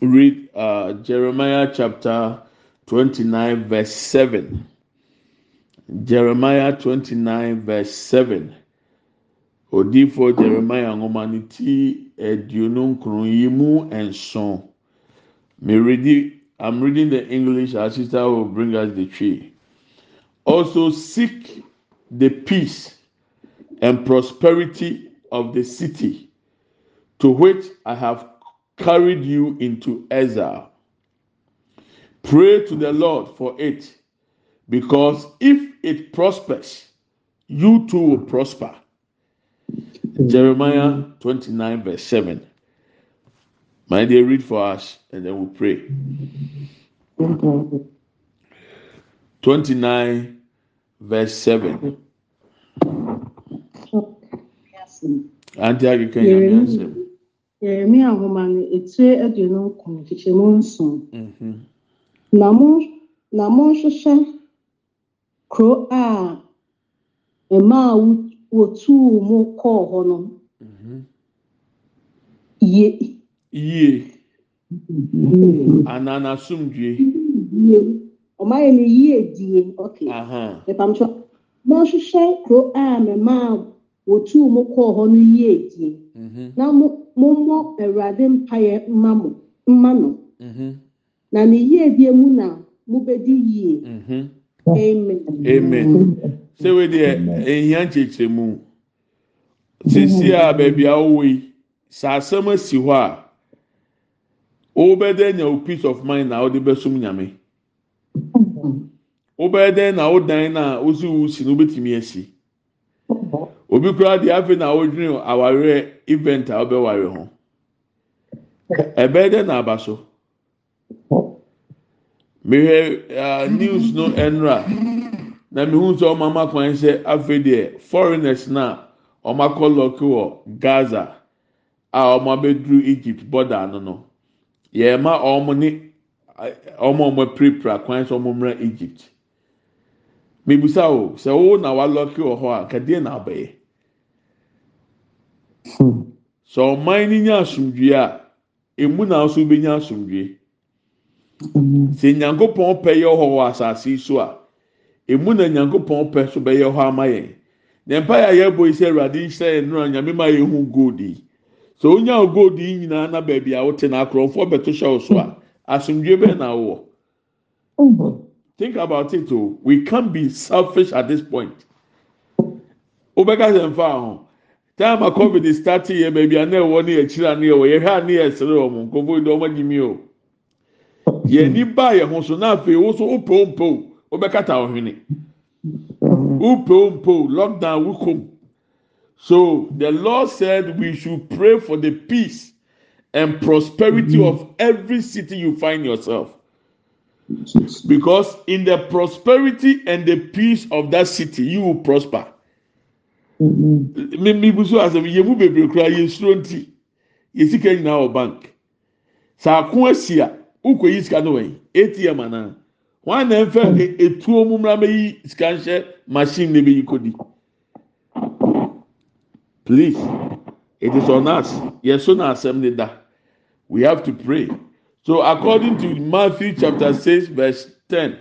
read uh, Jeremiah chapter 29, verse 7. Jeremiah 29, verse 7. Odifo Jeremiah nwoma ne ti aduonu nkron yi. Me reading, I'm reading the English. Our sister will bring us the tree. Also seek the peace and prosperity of the city to which I have carried you into exile. Pray to the Lord for it, because if it prospers, you too will prosper. Jeremiah 29, verse 7. My dear, read for us and then we'll pray. 29, verse 7. Auntie Nyame Eh, yeremia nhoma no ɛtire aduonu nkron nkyekyɛmu nson. Mhm. Na monhwehwɛ kuro a ɔmaa wɔtuu mu kɔɔ hɔ no ye yie. Mhm. Anaa n'asomdwe. Ie ɔmayɛ no yie die. Okpamkyɛ monhwehwɛ kuro a memaa wɔtuu mu kɔɔ hɔ no yie die. Na mo mommɔ Awurade mpaeɛ mma mo mma no. Mhm. Na ne yie die mu na mobɛdi yie. Mhm. Amen. Amen. Sɛ wei deɛ ehia nkyerɛkyerɛmu. Sisi a baabi a wowɔ yi, sɛ asɛm asi hɔ a, wobɛyɛ dɛ nya wo peace of mind na wode bɛsom nyame. Wobɛyɛ dɛ na wo dan na wosi wo si no wobɛtumi asi. Obi koraa deɛ afei na wodwene awareɛ event a wobɛware ho. Ɛbɛyɛ dɛ na aba so. mehwɛ uh, news no ɛnura na mehu sɛ ɔmo ama kwan sɛ afei deɛ foreigners na ɔmo akɔ lɔki wɔ gaza a ɔmo abɛduru egypt border ano no yɛma ɔmo ne ɔmo ɔmo apirapira kwan sɛ ɔmo mmra egypt mebusa o sɛ wo na walɔki wɔ hɔ a kadeɛ na abɛyɛ sɛ ɔman ni nya asomdwie a emu na nso benya asomdwie. sɛ nyankopɔn pɛ yɛ hɔ wɔ asase yi so a emu na nyankopɔn pɛ so bɛyɛ hɔ ama yɛn. Na mpa yɛ a yɛbɔ yi sɛ awurade nhyɛ yɛn nora nyame ma yɛn hu gold yi. Sɛ onya o gold yi nyinaa na baabi a wote na akorɔmfoɔ bɛto hyɛ so a asomdwe bɛn na wowɔ. Think about it o we can't be selfish at this point. Wobɛka sɛ mfa ho. Time a covid start yɛ baabi a na ɛwɔ ne akyire a ne ɛwɔ yɛhwɛ a ne yɛ sere wɔn nkɔfo yi dɛ wɔn agyi mi o. yɛn ani baa yɛn ho so na afei woso wopɛwopɛw wobɛkata ɔhwene wopɛwopɛw lockdown wukom so the lord said we should pray for the peace and prosperity of every city you find yourself. Because in the prosperity and the peace of that city you will prosper Mm-hmm. mi bu so asɛm yɛn mu bebree kura yɛn suro nti yɛn sika nyinaa wɔ bank. Saako asi a wokɔ yi sika no wɔ atm ana wɔn na nfɛ e- etuo mu bɛyi sika nhyɛ machine na bɛyi kodi. Please it is on us. Yɛso na asɛm ne da. We have to pray. So according to matthew chapter six verse ten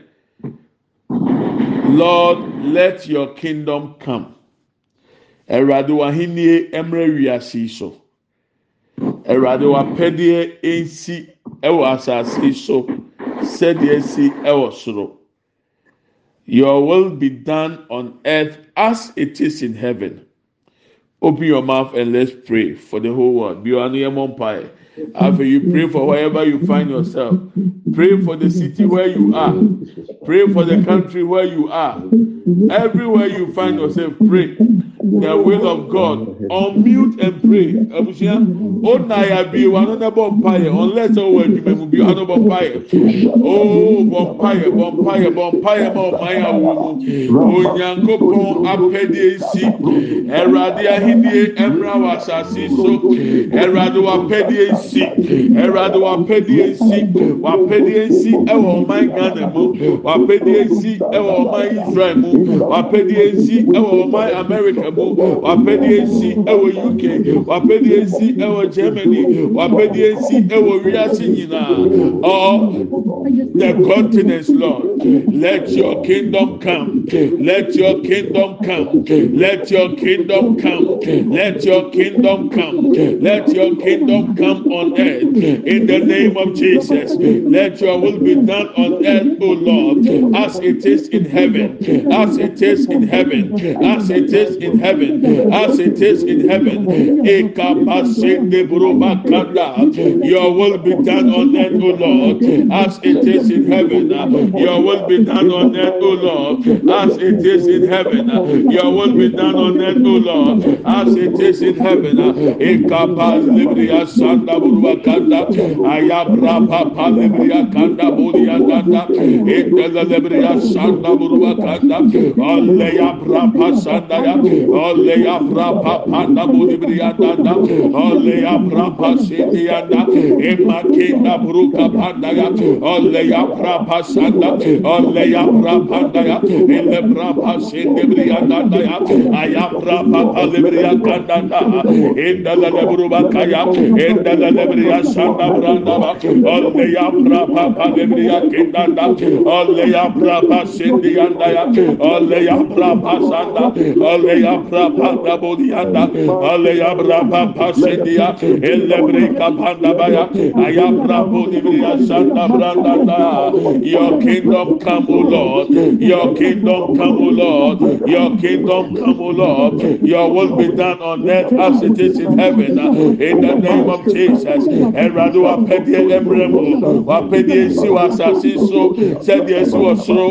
lord let your kingdom come ɛwurade w'ahenni mmerɛ wiase so. Awurade w'apɛdeɛ nsi ɛwɔ asase so sɛdeɛ esi ɛwɔ soro. Your will be done on earth as it is in heaven. Open your mouth and let's pray for the whole world. Bí wàá ní ẹ mọ mpa. After you pray for wherever you find yourself. Pray for the city where you are. Pray for the country where you are. Everywhere you find yourself, pray the will of God. Unmute and pray. Abusua, o oh, na ya bi wa no na unless o wɔ adwuma mu bi ɔno bɔ mpa yɛ. O bɔ mpa yɛ bɔ mpa yɛ bɔ mpa yɛ ma ɔman awo mu. Onyankopɔn si. Ɛwurade ahidie ɛmra wɔ so. Ɛwurade wɔ apɛdeɛ si. Ɛwurade wɔ apɛdeɛ si. Wɔ si ɛwɔ ɔman Ghana mu. Wɔ apɛdeɛ si ɛwɔ ɔman Israel mu. Wɔ apɛdeɛ si ɛwɔ ɔman America mu wapɛdeɛ nsi uk wapɛdeɛ nsi germany wapɛdeɛ nsi ɛwɔ wiase all the continents lord let your kingdom come. Let your kingdom come. Let your kingdom come. Let your kingdom come. Let your kingdom come on earth. In the name of jesus let your will be done on earth o lord as it is in heaven. As it is in heaven. As it is in heaven as it is in heaven. Your will be done on earth o lord as it is in heaven. Your will be done on earth o lord as it is in heaven. Your will be done on earth o lord as it is in heaven. Ekapa libria sanda burubakanda ayabra papa libria kanda buria kanda ekela libria sanda burubakanda alle yabra pasanda ya ole apra pa pa na bodibri anda da ole apra pa sidi anda ema ke da bruka pa da ya. Ole apra pa sanda ole apra pa da ya. Ele pra pa sidi bri anda da ya. Ayapra pa pa libri anda da da enda la le bruba kaya enda la le bri sanda branda ba. Ole apra pa pa libri anda da ole apra pa sidi anda ya ole apra pa sanda ole ya brapa da bodi anda olle ya brapa pa sendi ya elle breka panda ba ya aya brapa lebria sanda branda da your kingdom come o lord. Your kingdom come o lord. Your kingdom come o lord. Your will be done on earth as it is in heaven. In the name of jesus. Ẹwurade wapẹdeẹ ẹmrẹ mu wapẹdeẹ esi wọ asase so sẹdeẹ esi wọ soro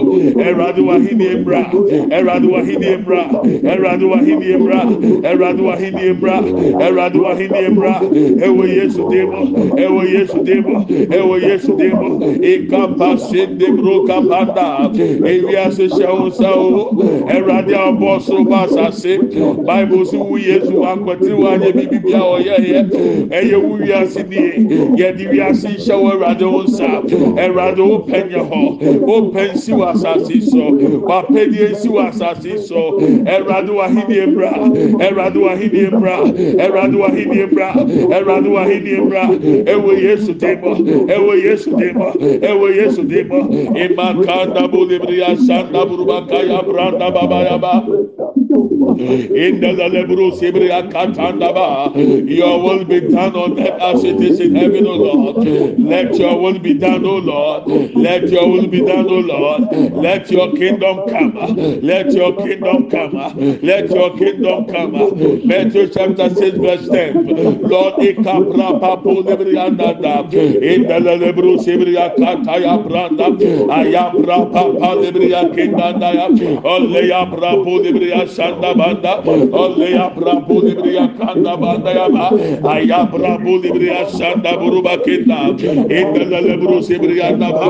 ẹwurade wahini emra ẹwurade wahini emra ẹwurade wahini ebra ɛwurade wahini ebra ɛwurade wahini ebra ɛwɔ yesu demo ɛwɔ yesu demo ɛwɔ yesu demo. Ikapa se debro kapata ewia se hyɛwo sawo ɛwurade a ɔbɔ soro ba asase baibu si wu yesu akɔtiri wa nye bibi bia ɔyɛ yɛ ɛyɛ wu wiase nie yɛde wiase hyɛwo ɛwurade wo nsa. Ɛwurade wo pɛ nyɛ hɔ wo pɛ nsi wɔ asase sɔ wa pɛ die nsi wɔ asase sɔ ɛwurade wahini. wahidie bra ɛwurade wahidie bra ɛwurade wahidie bra ɛwurade wahidie bra ɛwɔ yesu demo ɛwɔ yesu demo ɛwɔ yesu demo ima kanda bo lebriya sanda buruba kaya branda baba yaba. İnda lebru sibri akatanda ba your will be done on earth as it is in heaven o lord let your will be done o lord let your will be done o lord let your kingdom come let your kingdom come let your kingdom come matthew chapter six verse ten lord ikapra papo lebri andanda inda lebru sibri akata ya branda ayabra papa lebri akindanda ya olle ya şanda banda olle ya brabu libri ya kanda banda ya ba aya brabu libri ya şanda buru bakenda edalla le buru sibri ya da ba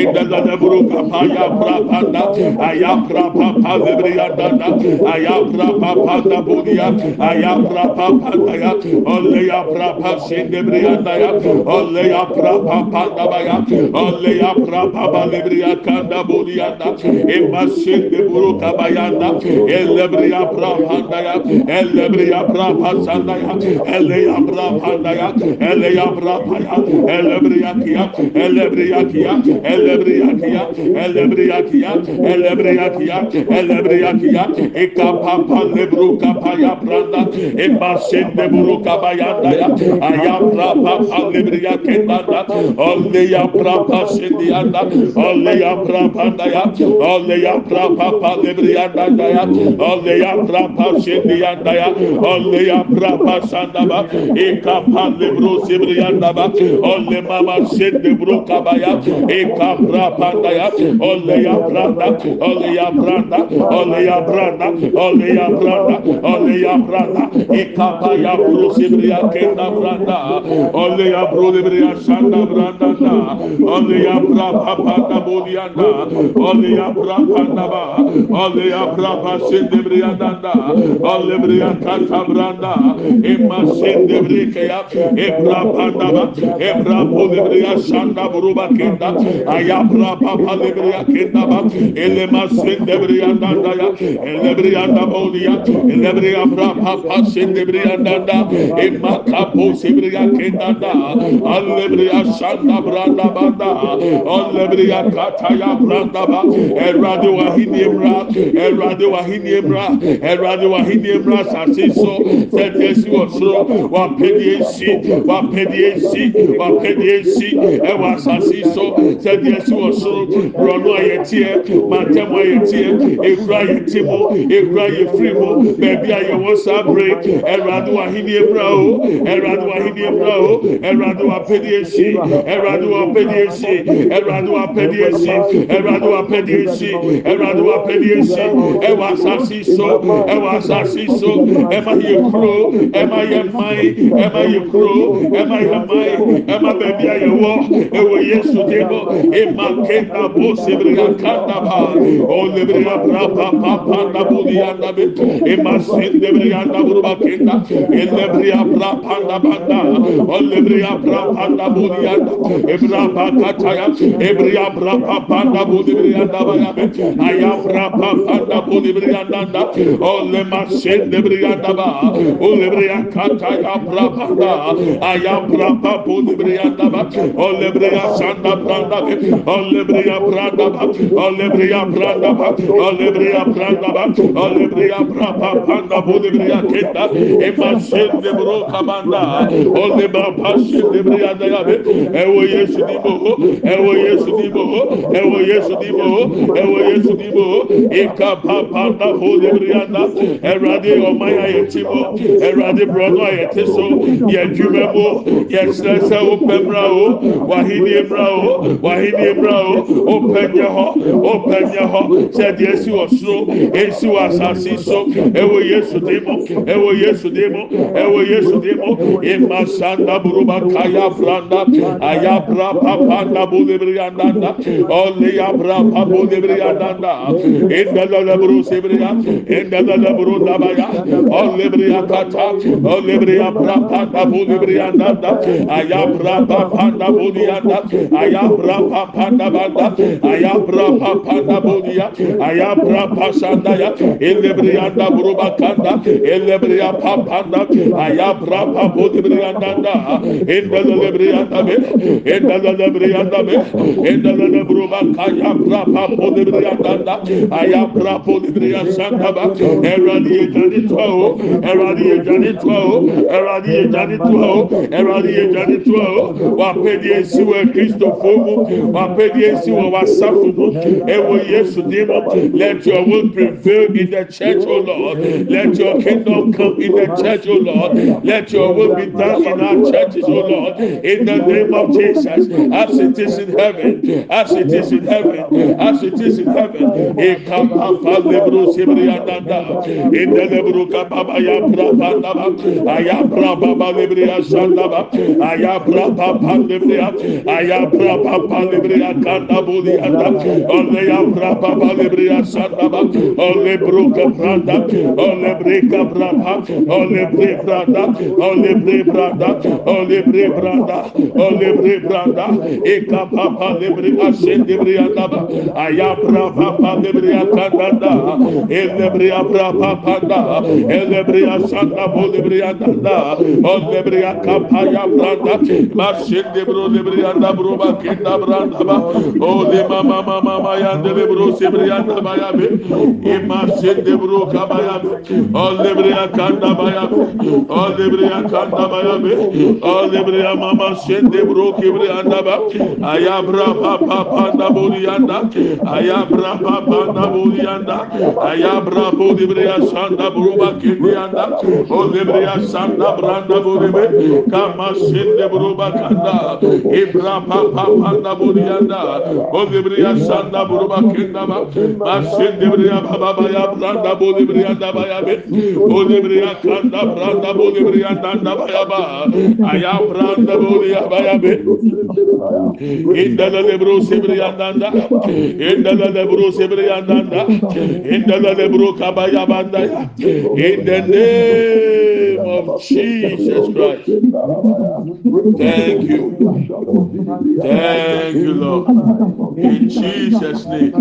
edalla le buru kapa ya brapa da aya brapa pa libri ya da. Da aya brapa pa da budi ya aya brapa da ya. Olle ya brapa sindibri ya da ya. Olle ya brapa da ba ya. Olle ya brapa ba libri ya kanda budi ya da. E basinde buru kaba ya da elle elebriya brabhandaya elebriya brabhandaya eleya brabhandaya eleya brabhandaya elebriya kiya elebriya kiya elebriya kiya elebriya kiya elebriya kiya elebriya kiya ekapapa lebru kapaya branda Eba ebasen lebru kabaya daya ayam brabhandaya elebriya kendanda oleya brabhandaya oleya brabhandaya oleya brabhandaya elebriya daya Alleya prapa şimdi yandaya. Alleya prapa sandaba. Eka palle bro sibri yandaba. Olle mama şimdi bro kabaya. Eka prapa daya. Alleya pranda. Alleya pranda. Alleya pranda. Alleya pranda. Alleya pranda. Eka paya bro sibri yakenda pranda. Alleya bro libri yasanda pranda da. Alleya prapa panda bolyanda. Alleya prapa daba. Alleya prapa şimdi debriyanda allebriyata tabranda emma sen debrike ya ebra pandaba ebra polebriya şanda buruba kenda ayabra papa lebriya kenda ba elema sen debriyanda da ya elebriyanda boliya elebriya bra papa sen debriyanda da emma kapo sebriya kenda da allebriya şanda branda banda allebriya kataya branda ba erade wahini emra erade wahini emra mmra awurade wahenie mmra asase so tẹtẹ si wɔ soro wapɛdeɛ nsi wapɛdeɛ nsi wapɛdeɛ nsi ɛwɔ asase so tẹtẹ si wɔ soro brɔno ayɛteɛ matɛmo ayɛteɛ ekura ayɛte mu ekura ayɛfiri mu baabi ayɛwɔ saa bere awurade wahenie mmra o awurade wahenie mmra o awurade wapɛdeɛ nsi awurade wapɛdeɛ nsi awurade wapɛdeɛ nsi awurade wapɛdeɛ nsi awurade wapɛdeɛ nsi ɛwɔ asase so. Ɛwɔ asase so ɛma yɛ kuro ɛma yɛ man ɛma yɛ kuro ɛma yɛ man ɛma baabi a yɛ wɔ ɛwɔ yesu de mo ema kenda bo sebiri akanda ba olebiri abra pa pa pa na bo di anda be ema sendebiri anda buruba kenda elebiri abra panda banda olebiri abra panda bo di anda brada, o le de brianda ba, o le bria kata ya brabada, bu le brianda ba, o le bria sanda branda be, o le bria branda ba, o le bria branda ba, o le bria branda ba, o le bria braba panda bu le bria keta, e masen de bro kabanda, o le braba sen de brianda ya be, e wo yesu di bo, e wo yesu di bo, e wo yesu di bo, e wo yesu di bo, e kapapanda bu papa da bolebria da erade omaya yetimo ẹwurade burọdọ a yẹte so yẹ dwuma mu yẹ kyerẹ sẹ o pẹ mura o wahini mura o wahini mura o sẹ ẹdi esi wọ soro esi wọ asase so ẹwọ yesu di mu yesu di mu yesu di mu ima buruba kaya branda aya bra papa na bra papa bulibiri andanda indalala buru buru endadada buruda baya olebriya kata olebriya brapa da bulibriya dada aya brapa panda buliya da aya brapa panda banda aya brapa panda buliya aya brapa sanda ya elebriya da buruba kanda elebriya papanda aya brapa bulibriya dada endadalebriya da be endadalebriya da be endadalebriya buruba kaya brapa bulibriya dada aya brapa bulibriya sanda ba erani ejani twa erani ejani twa o ẹwurade yẹ jani tua o ẹwurade yẹ jani tua o wapẹdi esi wọ kristofo mu wapẹdi esi wọ wasafo mu. Ẹwọ yesu di mu. Let your will prevail in the church o lord. Let your kingdom come in the church o lord. Let your will be done in our churches o lord. In the name of jesus. As it is in heaven. As it is in heaven. As it is in heaven. Ekapapa lebro sebri kanda ele bria papa da ele bria sanda bolebria da olebria kapaya branda masende bro lebria da bro ba kenda branda ba. Ole mama mama mama yande bro sebria da ba ya be. E masende bro kabaya be. Olebria kanda ba ya be. Olebria kanda ba ya be. Olebria mama sende bro kibria da ba. Ayabra papa panda bolianda ayabra papa panda bolianda ayabra Rabo Libria Santa Bruba Kilianda, O Libria Santa Branda Buribe, Kama Sinde Bruba Kanda, Ibra Papa Panda Burianda, O Libria Santa Bruba Kindaba, Masinde Bria Baba Baya Branda Bolibria Dabayabe, O Libria Kanda Branda Bolibria Danda Bayaba, Aya Branda Bolia Bayabe, Indala Lebro Sibria Danda, Indala Lebro Sibria Danda, Indala Lebro In the name of Jesus Christ Thank you Thank you Lord In Jesus' name.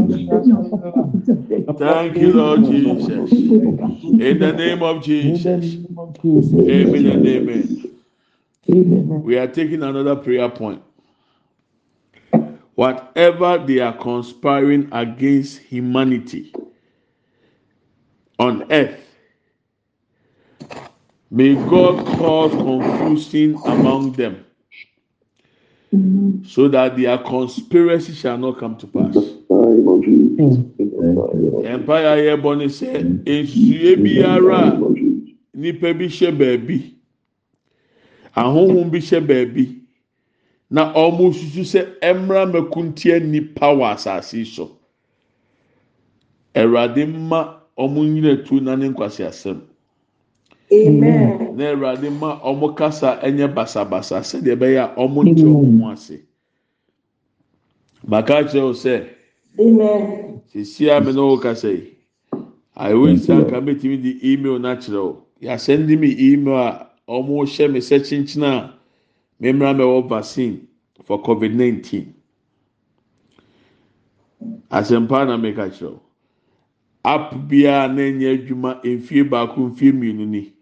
Thank you, Lord Jesus. In the name of Jesus. Amen and amen. We are taking another prayer point. Whatever they are conspiring against humanity on earth, may God cause confusion among them so that their conspiracy shall not come to pass. Empire nipa bi hyɛ baabi. Ahohom bi hyɛ baabi. Na wɔn susu sɛ mɛkuntia nipa wɔ asase so. Awurade mma wɔn nyina tu na ne nkwasi asɛm. na awurade ma wɔn kasa nyɛ basabasa sɛdeɛ ɛbɛyɛ a wɔn nte wɔn ho ase. Baka kyerɛ wo sɛ sisi a mi na wɔn kasa yi ayewo nsa nka mɛtumi di email na kyerɛ wo. Yasɛn mi email a wɔn hyɛ mi sɛ kyinkyin a mmemmira mi wɔ vaccine for covid nineteen. Asɛmpa na mɛka kyerɛ wo. App biara na nyɛ adwuma mfie baako mfie mmienu ni.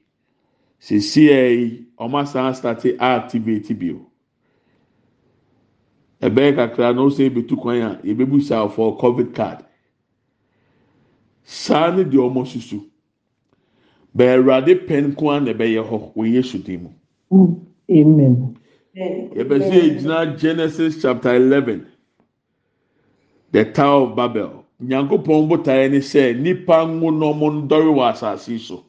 sisi yi wɔn asan asate activate bio. Ɛbɛyɛ kakra na ɔsɛ ebetu kwan a yɛbɛbu sa for covid card. Saa ne deɛ wɔn susu. Bɛɛwurade pɛn kwan na ɛbɛyɛ hɔ wɔ yesu dim mu. yɛbɛsɛ egyina genesis chapter eleven. The tower of babel nyankopɔn botaeɛ ne sɛ nipa ngo na wɔn ndɔre wɔ asase so.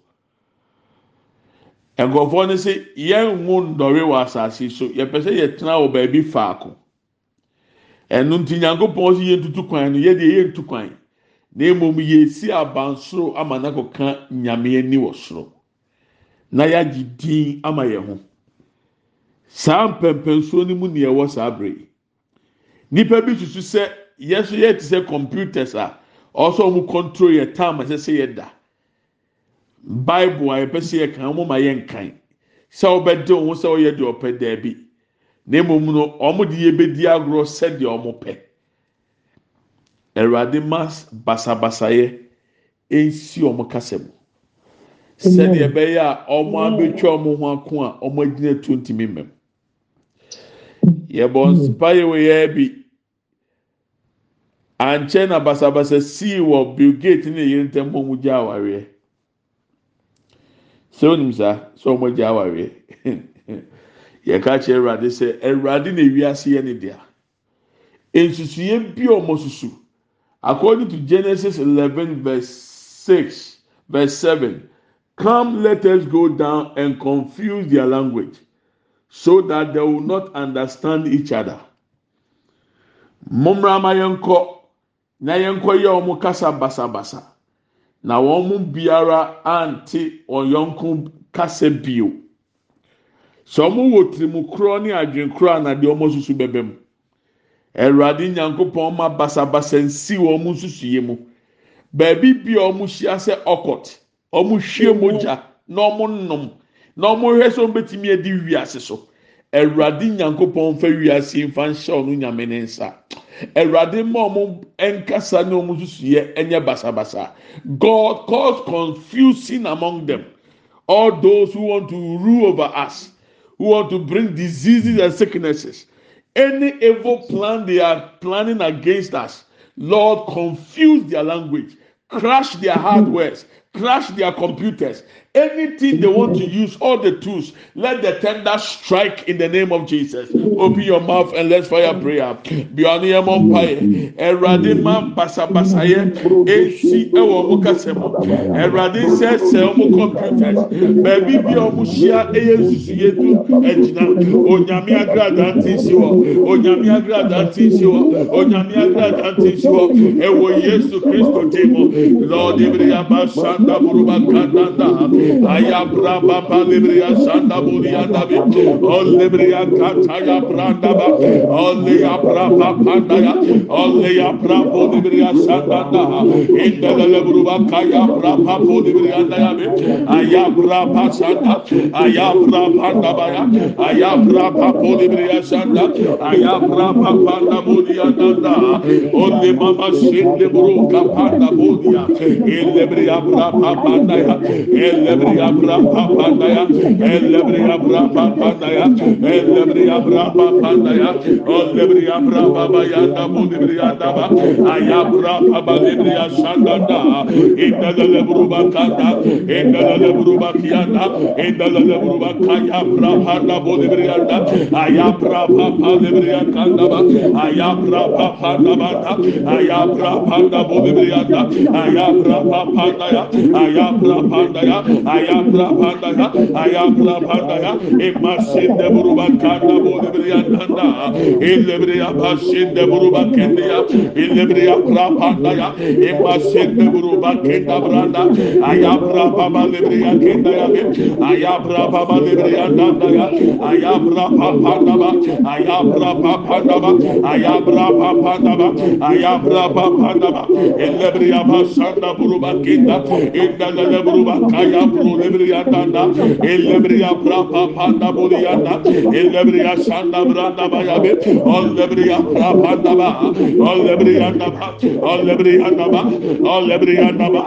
nkurɔfoɔ no sɛ yɛn ho ndɔre wɔ asase so. Yɛpɛ sɛ yɛtena wɔ baabi faako. Ɛno nti nyankopɔn sɛ yɛntutu kwan no yɛde yɛntu kwan. Na mmom yɛsi abansoro ama n'akɔka nyame ani wɔ soro. Na yɛagye din ama yɛn ho. Saa mpɛmpɛnsuo no mu na yɛwɔ saa abere yi. Nipa bi susu sɛ yɛso yɛ te sɛ computers a ɔsɔ wɔn control yɛ time a ɛsɛ sɛ yɛda. bible a yɛpɛ sɛ yɛkan wɔn ma yɛnkan sɛ ɔbɛde wɔn sɛ ɔyɛ deɛ ɔpɛ daabi na mmom no wɔn de yɛbɛdi agorɔ sɛdeɛ wɔn pɛ awurade ma basabasayɛ nsi wɔn kasa mu sɛdeɛ ɛbɛyɛ a wɔn abɛtwa wɔn ho ako a wɔn agyina tu ntumi mmɛm yɛbɔ nsipayɛ wɔ yɛ bi ankyɛ na basabasa sii wɔ bill gate ne yɛn ntɛm wɔn gya awareɛ. Sɛ onim saa sɛ wɔn gya awareɛ. Yɛka kyerɛ awurade sɛ awurade na ewiase yɛ ne dea. Nsusuiɛ bi a wɔn susu according to Genesis eleven verse six verse seven come let us go down and confuse their language so that they will not understand each other. Mmommra yɛn kɔ. Na yɛn kɔ yɛ ɔmo kasa basabasa. na wɔn mu biara ante ɔyɔnko kasa bio. Sɛ wɔn wɔ tirimukorɔ ne adwenkorɔ a deɛ wɔn susu bɛbɛ mu. Awurade nyankopɔn ma basabasa nsi wɔn nsusuyɛ mu. Beebi bi a wɔn hyia sɛ ɔkɔt wɔn hwie mogya na wɔn nom na wɔn hwɛ sɛ wɔn bɛtumi adi wiase so. Awurade nyankopɔn fɛ wiase nfa nhyɛ ɔno nyame ne nsa. awurade mma ɔmo nkasa ne ɔmo susuyɛ ɛnyɛ basabasa. God cause confusion among them. All those who want to rule over us who want to bring diseases and sicknesses. Any evil plan they are planning against us lord confuse their language. Crash their hardwares crash their computers anything they want to use all the tools let the tender strike in the name of jesus. Open your mouth and let's fire prayer. Ma esi mu ɛwurade nsɛ sɛ ɔmo computers. Baabi bi onyame agrada nti si nti si nti si hɔ ɛwɔ yesu kristo buruba Aya braba balibria sanda buria dabi. Ole bria kataya branda ba. Ole ya braba panda ya. Ole ya brabo libria sanda da. Inda le bruba kaya braba bolibria da ya. Aya braba sanda. Aya braba da ba ya. Aya braba bolibria sanda. Aya braba panda buria da da. Ole mama sinde bruka panda buria. Ele bria braba panda ya. Ele ellebriya brapa pandaya ellebriya brapa pandaya ellebriya brapa pandaya ellebriya brapa bayanda bulibriya daba aya brapa balibriya şandanda indalele buruba kanda indalele buruba kiyanda indalele buruba kaya brapa da bulibriya da aya brapa balibriya kanda ba aya brapa panda ba aya brapa da bulibriya da aya brapa panda ya aya brapa ayakla pardaya, ayakla pardaya, emasinde buruba karda bodu bir yandanda, ille bir yapasinde buruba kendiya, ille bir yapra pardaya, emasinde buruba kenda branda, ayabra baba lebriya kenda ya, ayabra baba lebriya danda ya, ayabra pardaya, ayabra pardaya, ayabra pardaya, ayabra pardaya, ille bir yapasında buruba kenda, ille buruba kaya buru libiri ya da ilibiri ya bra baba da buru ya da ilibiri ya sanda branda ba ya be olibiri ya bra banda ba olibiri ya da ba olibiri ya da ba olibiri ya da ba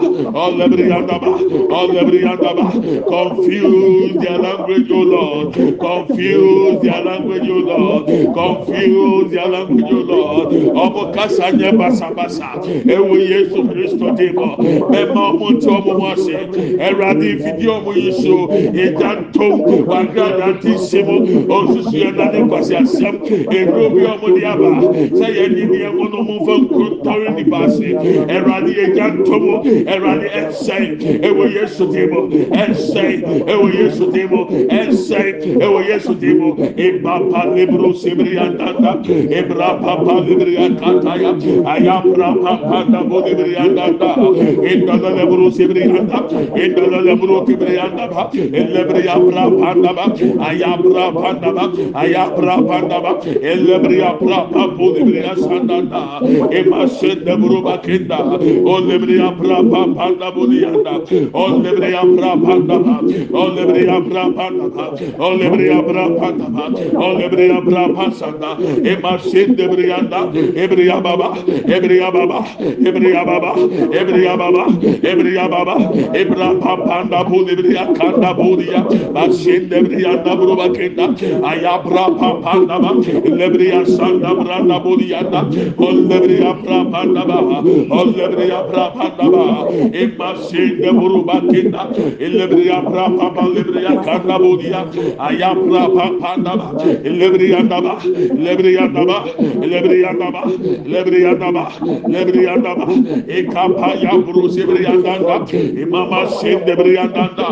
olibiri ya da ba olibiri ya da ba confuse their language o lord. Confuse their language o lord. Confuse their language o lord. Ọmọ kasa nyẹ basabasa ewu yesu kristo di mọ mẹma ọmọ ntí ọmọ wọn ṣe ẹwurade fìdí ọmọ yìí so tó wàgàdà ti ṣe mu òṣùṣù yẹn nani kwasi asẹm èrò bí ọmọ di àbá sẹyẹ ní ní ẹwọn ní ọmọ nfa nkuru ntọrí nípa ṣe ẹwurade ìjà tó mu ẹwurade ẹnsẹ ewu yesu di mọ ẹnsẹ ewu yesu di mọ ẹnsẹ ewu yesu di mọ ìbá pa libro sibiri andanda ìbra papa libiri akataya ayabra papa dabo libiri andanda ìdọdọ libro sibiri anda bro ke bre yanda ba elle bre ya bra panda ba aya bra panda ba aya bra panda ba elle bre ya bra pa bo de bre ya sanda da e ma se de bro ba kenda o le bre ya bra pa panda bo de yanda o le bre ya bra panda ba o le bre ya bra panda ba o le bre ya bra panda ba o le bre ya bra pa sanda e ma se de bre yanda e bre ya baba e bre ya baba e bre ya baba e bre ya baba e bre ya baba e bra pa papanda bu ebriya kanda bu diya basinde ebriya da buru bakenda ayabra papanda ba ebriya sanda branda bu diya da ol ebriya papanda ba ol ebriya papanda ba emma sinde buru bakenda ebriya papa ebriya kanda bu diya ayabra papanda ba ebriya da ba ebriya da ba ebriya da ba lebriyandaba lebriyandaba ekapa ya buru sebriyandanda imama sende briyandanda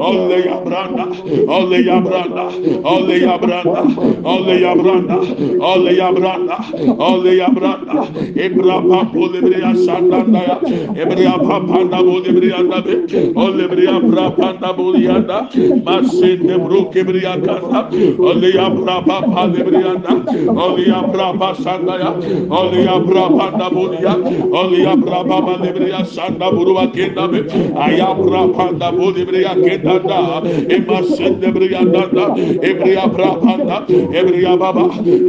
olle ya branda olle ya branda olle ya branda olle ya branda olle ya. Branda olle ya branda ebra papo lebriya sandanda ya ebriya papanda bu lebriyanda be olle briya papanda bu yanda masende bru kebriya kanda olle ya bra papa lebriyanda olle ya bra pasanda ya. Olle ya bra panda budia olle ya bra baba lebriya sanda buruwa kenda be. Aya bra panda bu lebriya kenda da ema sende briya da ebriya bra panda ebriya baba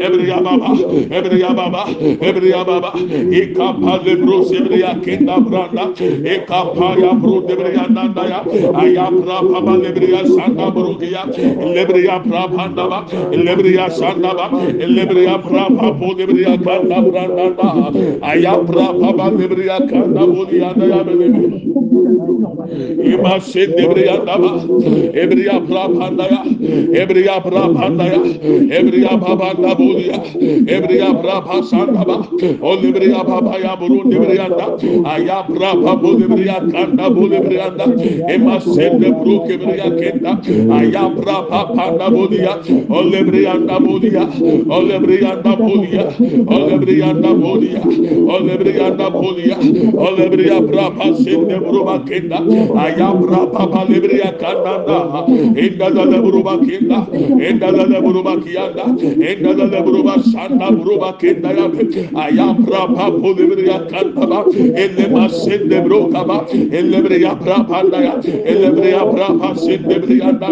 ebriya baba ebriya baba. Ebriya baba ikapa lebro sebriya kenda branda ikapa ya bro lebriya da ya. Aya bra baba lebriya sanda buruya lebriya bra panda ba lebriya sanda ba lebriya bra papo lebriya kanda branda aya bra baba lebriya kanda ya Ima Sindibriya Daba, Ebriya Prabhandaya, Ebriya Prabhandaya, Ebriya Baba Dabulia, Ebriya Prabha Sandaba, Olibriya Baba Yaburu Dibrianda, Aya Prabha Bulibriya Kanda Bulibrianda, Ima Sindibru Kibriya Kenda, Aya Prabha Panda Bulia, Olibrianda Bulia, Olibrianda Bulia, Olibrianda Bulia, Olibrianda Bulia, Olibriya Prabha Sindibru buruba kenda ayam rapa balebria kananda. Enda la la buruba kenda enda la la buruba kiyanda enda la la buruba sanda buruba kenda ya ayam rapa bolebria kanda elle masende broka ba elle bria rapa da ya. Elle bria rapa sende bria da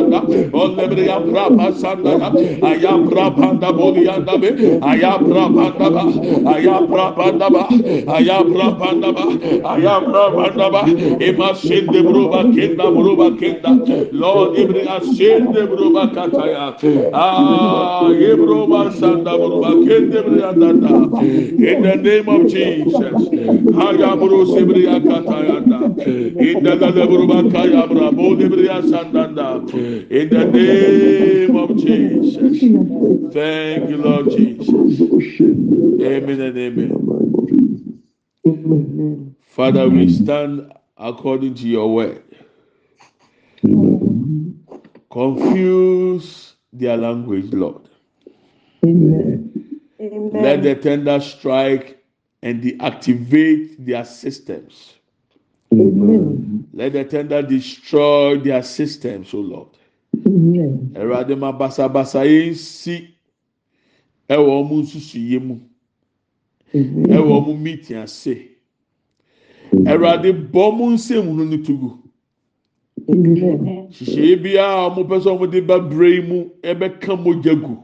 olle bria rapa sanda ya. Ayam rapa da boliyanda be. Ayam rapa da ba. Ayam rapa da ba. Ayam rapa da ba. Ayam rapa da ba ema sende bruba kenda bruba kenda. Lord ibri asende bruba kataya. Ah ibruba sanda bruba kende briya da in the name of jesus. Aya bru sibri akataya da. İn the da bruba kaya brabo ibri sanda in the name of jesus. Thank you lord jesus. Amen and amen. Father we stand according to your word. Confuse their language, Lord. Let the tender strike and deactivate their systems. Amen. Let the tender destroy their systems, O Lord. Awurade ma basabasa yi nsi ɛwɔ ɔmo nsusu yie mu ɛwɔ ɔmo meeting ase. awurade bɔ mu nsɛmunu no tugu hyehyɛ biara a wɔpɛ sɛ wɔde ba bere mu ɛbɛka mogya gu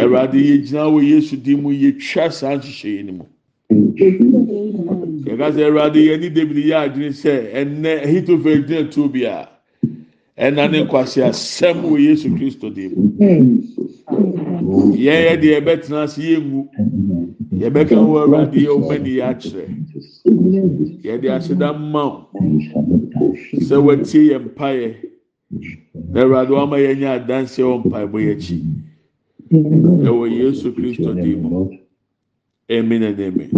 awurade yɛgyina wɔ yesu din mu yɛtwa saa nhyehyɛ no mu yɛka sɛ awurade yɛne david yɛ adwene sɛ ɛnɛ ahitofel gyina tuo bi a ɛna nkwasi asɛm wɔ yesu kristo dan mu yɛn yɛ deɛ yɛbɛtena ase yɛngu yɛbɛka wɔ awurade yɛ ɔma ni yɛ akyerɛ yɛde aseda mma wo sɛ wɔatie yɛn mpaeɛ na awurade wama yɛn nyɛ adanseɛ wɔ mpaebɔ yɛ akyi. Ɛwɔ yesu kristo de mu. Amen and amen.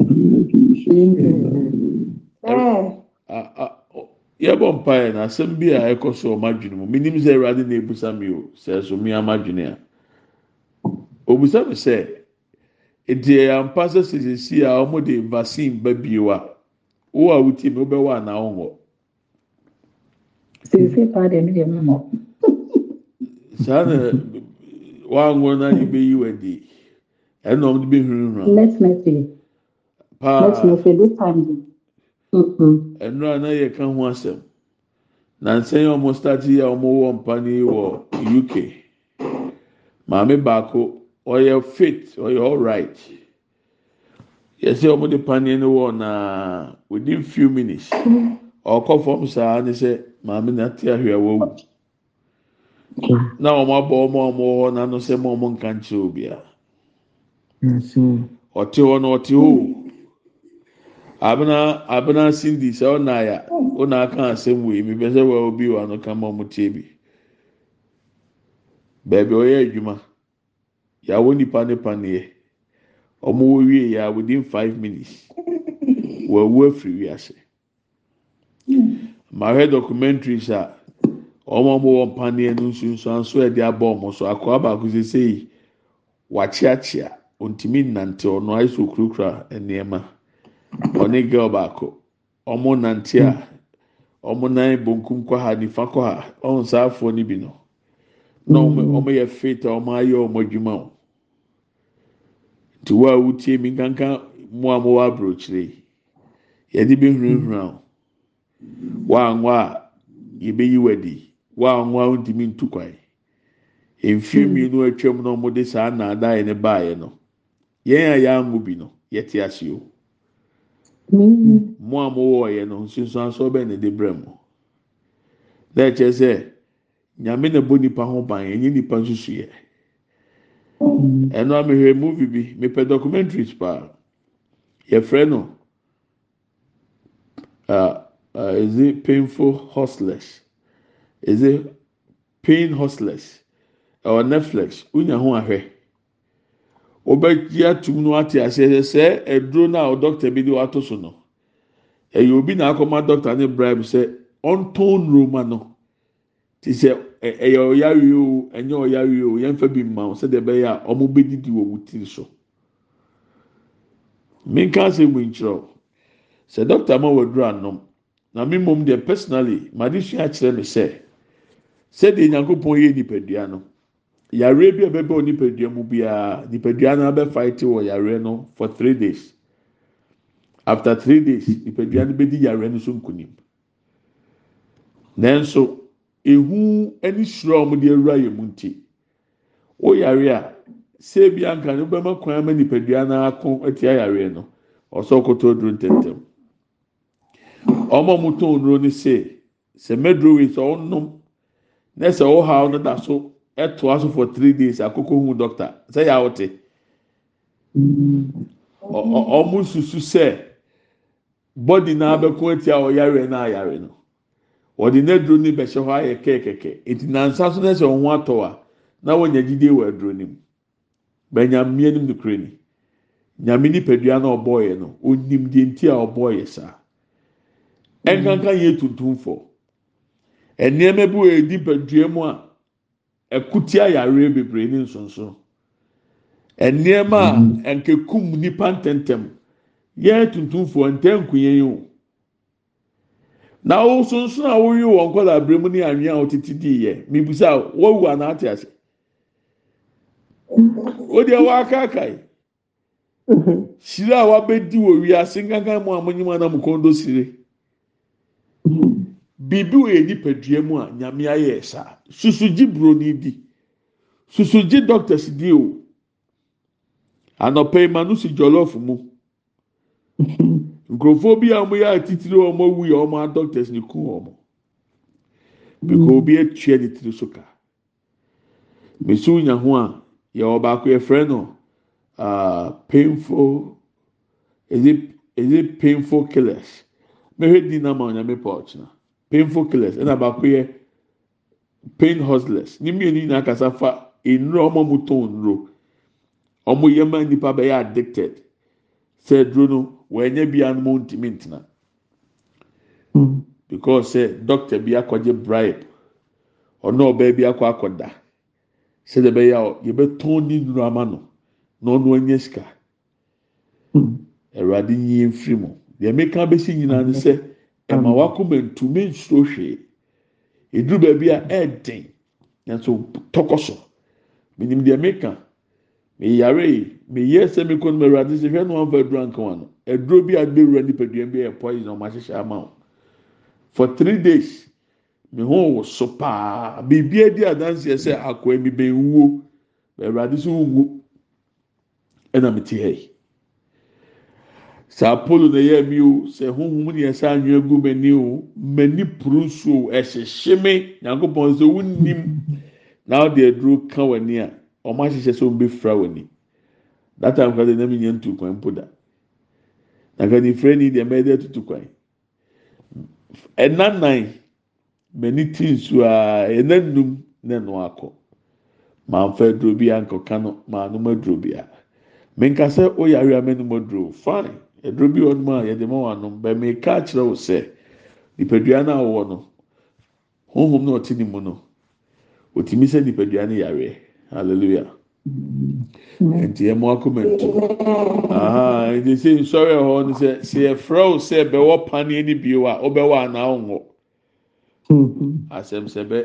yɛbɔ mpaeɛ na asɛm bi a ɛkɔ so ɔmo adwene mu. Minim sɛ awurade na ebusa mi o. Sɛ ɛso mi ama a obisa mi sɛ deɛ ampa sɛ sisi a wɔde vaccine ba bio a wo a wotie mi wobɛwɔ anaa wɔwɔ. sisi paadi mi deɛ mɛmɔ. saa na wango na yi bɛ yi wa di ɛna wɔn bɛ huri hura. let's not say paa let's not say this time de. nnura na yɛ ka ho asɛm na nsɛn a wɔn start yi a wɔwɔ mpa ni wɔ uk maame baako. Ɔyɛ fit ɔyɛ alright. Yɛsɛ wɔn de paneɛ no wɔ na within few minutes ɔkɔ fam saa ne sɛ maame na te ahwɛ wɔwu na wɔn abɔ wɔn a wɔwɔ hɔ n'ano sɛ wɔn wɔn nka nkyerɛ obiara ɔte hɔ na ɔte hɔ abena abena cindy sɛ ɔna ya ɔna aka asɛm wei mi pɛ sɛ wɔ obi wɔ ano kama ɔmo tie bi. Beebi ɔyɛ adwuma. Yàwó nipa ne paneɛ ɔmo wɔ wie ya within five minutes. Wɔawu afiri wiase mahwɛ documentaries a ɔmo ɔmo wɔ paneɛ no nsunsuanso a ɛde abɔ ɔmo so akɔla baako sese yi wakyeakyea ontumi nnante ɔno ayɛ sɛ okurokura nneɛma. ɔne girl baako ɔmo nante a ɔmo nan bonkum kɔ ha nifa kɔ ha ɔmo saa afoɔ no bi no na ɔmo yɛ fit a ɔmo ayɛ ɔmo adwuma o nti wo a wotie mi nkankan mu a mo wɔ aburokyire yi yɛde bi hunahuna o wɔanwa a yɛbɛyi wadi. Wɔanwa a ntumi ntu kwan mfie mmienu atwam na ɔmo de saa nnaadaa yɛ ne baayɛ no yɛn a yɛango bi no yɛte ase o. mo a mowɔ yɛ no nsunsuanso bɛn na de brɛ mo? Na ɛkyɛ sɛ nyame na bɔ nipa ho ban ɛnyɛ nipa nsusu yɛ ɛno amehwɛ movie bi mepɛ documentaries paa. Yɛfrɛ no it painful hustlers? It pain hustlers? Ɛwɔ netflix wonya ho ahwɛ. Wobɛgye atum no ate aseɛ. Sɛ ɛduro no a dɔkta bi de wato so no ɛyɛ obi na akɔma dɔkta ne bribe sɛ ɔntɔn nuroma no. Ti sɛ ɛyɛ ɔyare o ɛnyɛ ɔyare o yɛnfɛ bi mma o sɛdeɛ ɛbɛyɛ a ɔmo bɛdidi wɔ wɔn tiri so. Minka ase mu nkyerɛw sɛ dɔkta ma wɔ duro anom na mi mom deɛ personally ma de sua akyerɛ mi sɛ sɛdeɛ nyankopɔn yɛ nipadua no yare bi a ɛbɛbɛ wɔ nipadua mu biara nipadua no abɛfa ti wɔ yare no for three days. After three days nipadua no bɛdi yare no so nkunim nanso ehu ɛne suro a wɔde awura yɛn mu nti wɔyare a seebi anka no bɛma kwan ama nipadua no ako ɛte ayare no ɔsɔ koto duro ntɛntɛm wɔn a wɔtɔn duro no se sɛ mɛduro wei sɛ ɔnom na sɛ ɔhaw no da so ɛtoa so for three days akoko hu doctor sɛ yɛ awote ɔmo susu sɛ body naa bɛko eti a ɔyare na ayare no. Wɔde n'aduro no bɛhyɛ hɔ ayɛ kɛkɛkɛ eti nansa so na sɛ ɔho atɔ a na wɔnya gyidie wɔ aduro no mu. Bɛnya mmea no mu kure ni. Nyame nipadua na ɔbɔɔyɛ no onim deɛ nti a ɔbɔɔyɛ saa. Ɛnkanka yɛ tuntum fɔ nneɛma bi wɔ edi nipadua mu a ɛkuti ayareɛ bebree ne nsonson nneɛma a nkekum nipa ntɛntɛm. Yɛ tuntumfoɔ ntɛnkunya yi o. na ɔsonson a wɔyi wɔn nkɔla abiri mu ne anwea a ɔtete di yɛ mibisa wɔwu anaate ase? O deɛ wɔakaakae sire a wabɛdi wɔ wiase nkankan mu a mo nyim anam kɔndo sire. Biribi wɔ yɛ nipadua mu a nyame ayɛ saa. Susugyi buroni di. Susugyi doctors di o. Anɔpɛ yi ma no si jollof mu. Nkurɔfoɔ bi a wɔyɛ atitiri a wɔawu yɛ wɔn a doctors ne ku wɔn biko obi atua ne tiri so ka mesu nya ho a yɛwɔ baako yɛfrɛ no uh, painful is it is it painful killers? Mehwɛ di na ma ɔnyame pa ɔkyena painful killers ɛna baako yɛ pain hustlers. Ne mmienu nyinaa kasa fa nnuro ɔmo mo tɔn nnuro ɔmo yɛ ma nipa bɛyɛ addicted. Sɛ duro no wɔnyɛ bia no mo ntumi ntena because sɛ doctor bi akɔgye bribe ɔno ɔbaa bi akɔ akɔda sɛdeɛ bɛyɛ a yɛbɛtɔn ne nnuro ama no na ɔno anya sika. Awurade nyie mfiri mu deɛ meka bɛsi nyinaa ne sɛ ɛma wakoma ntumi nsuro hwee. Eduru baabi a ɛɛden. Nanso tɔkɔ so. Minim deɛ meka. Meyare meyɛ sɛ mekɔ no awurade sɛ hwɛ no wɔn fa aduro anka no. Aduro bi a bɛwura nipadua bi yɛ poison ɔmo ahyehyɛ ama wo. For three days me ho wɔ so paa. Biribi adi adanseɛ sɛ akɔɛ mi bɛn wuo awurade so wuo ɛna me te ha yi. Apolo na ɛyɛ mi o sɛ huhum ni ɛsɛ anwea gu m'ani o m'ani puru nsuo ɛhyehyɛ me nyankopɔn sɛ wunim na ɔde aduro ka w'ani a ɔmo ahyehyɛ sɛ ɔmo bɛfira w'ani that time de nam nyɛ ntu kwan mpo da na nifire ni deɛ mɛyɛ de atutu kwan ɛna nan m'ani ti nsuo a ɛna num na ɛno akɔ maa nfa aduro bi ankɔka no maa nom bi a menkasa oyare amɛnum aduro fine aduro bi wɔ nom a yɛde ma wɔn anom bɛn meka akyerɛ wo sɛ nipadua no a wɔwɔ no honhom na ɔte ne no otumi sɛ nipadua no yareɛ hallelujah. Nti ɛmo akoma ntu nti sɛ nsɔre ɛhɔ no sɛ sɛ yɛfrɛ wo sɛ bɛwɔ paneɛ no bio a wobɛwɔ anaa ɔnwɔ asɛm sɛ bɛ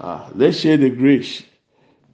ah let's share the grace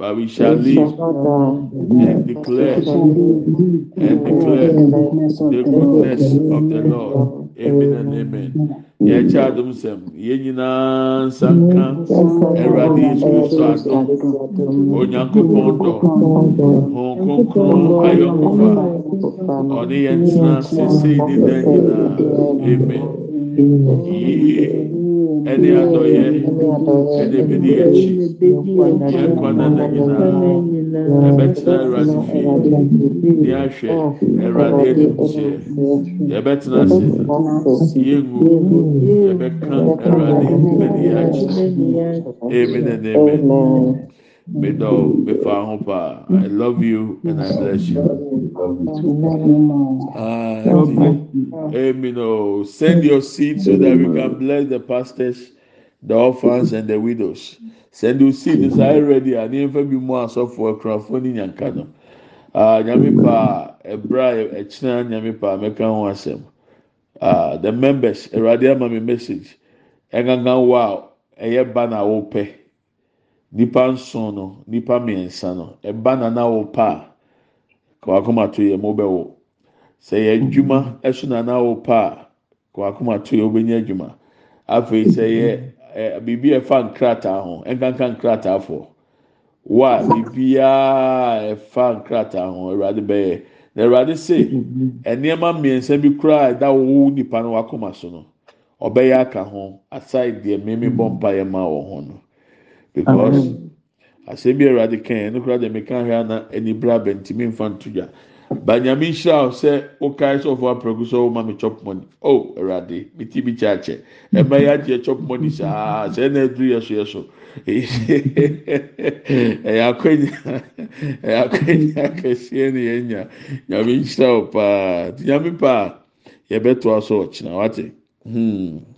but we shall live. And declare and declare the goodness of the Lord. amen and amen. Yɛkyɛ adom sɛm yɛn nyinaa nsa nka awurade yesu kristo adom onyankopɔn dɔ wɔn kronkron ayɔnkofa ɔne yɛn tena sesei ne dan nyinaa amen. Yie ɛne adɔyɛ ɛne bedi akyi nkwa nana nyinaa yɛbɛtena awurade fie ne ahwɛ awurade anim kyerɛ yɛbɛtena ase yɛngu yɛbɛka awurade bedi akyi amen and amen. Ho paa. I love you and I bless you. Ah, Amen. Oh, send your seed so that we can bless the pastors, the orphans, and the widows. Send your seed. Is I ready? I need to be more so for a crowdfunding yankano. Ah, nyame pa, ebra, echina, nyame pa, meka ho asem. Ah, the members, eradi ama me message. Engangan wow, eye ba na wo pɛ. Nipa nson no nipa mmiɛnsa no ɛba nana wo pa a kawakoma to yɛ mo bɛwo sɛ yɛ adwuma ɛso nana wo pa a kawakoma to yɛ wobɛnya adwuma. Afei sɛ yɛ ɛ biribi ɛfa nkrataa ho ɛnkanka nkrataa fo wa biribiara ɛfa nkrataa ho awurade bɛyɛ. Na awurade se nneɛma mmiɛnsa bi koraa ɛda wo nipa no wakoma so no ɔbɛyɛ aka ho aside deɛ bɔ mpa yɛ ma wɔ ho no. because asɛm bi awurade kae no kora deɛ meka hwɛ ana anibra bɛntimi mfa ntodwa ba nyame nhyira o sɛ wokae sɛ ɔfo aprɛku sɛ woma me chop money. Oh awurade me ti bi kyɛakyɛ ɛma yɛ agyeɛ chop money saa. Sɛ ɛna aduru yɛ so yɛ so. Ɛyɛ akwanya ɛyɛ akwanya kɛseɛ ne yɛnya nyame nhyira o paa. Nti nyame paa yɛbɛtoa so ɔkyena wate? Hmm.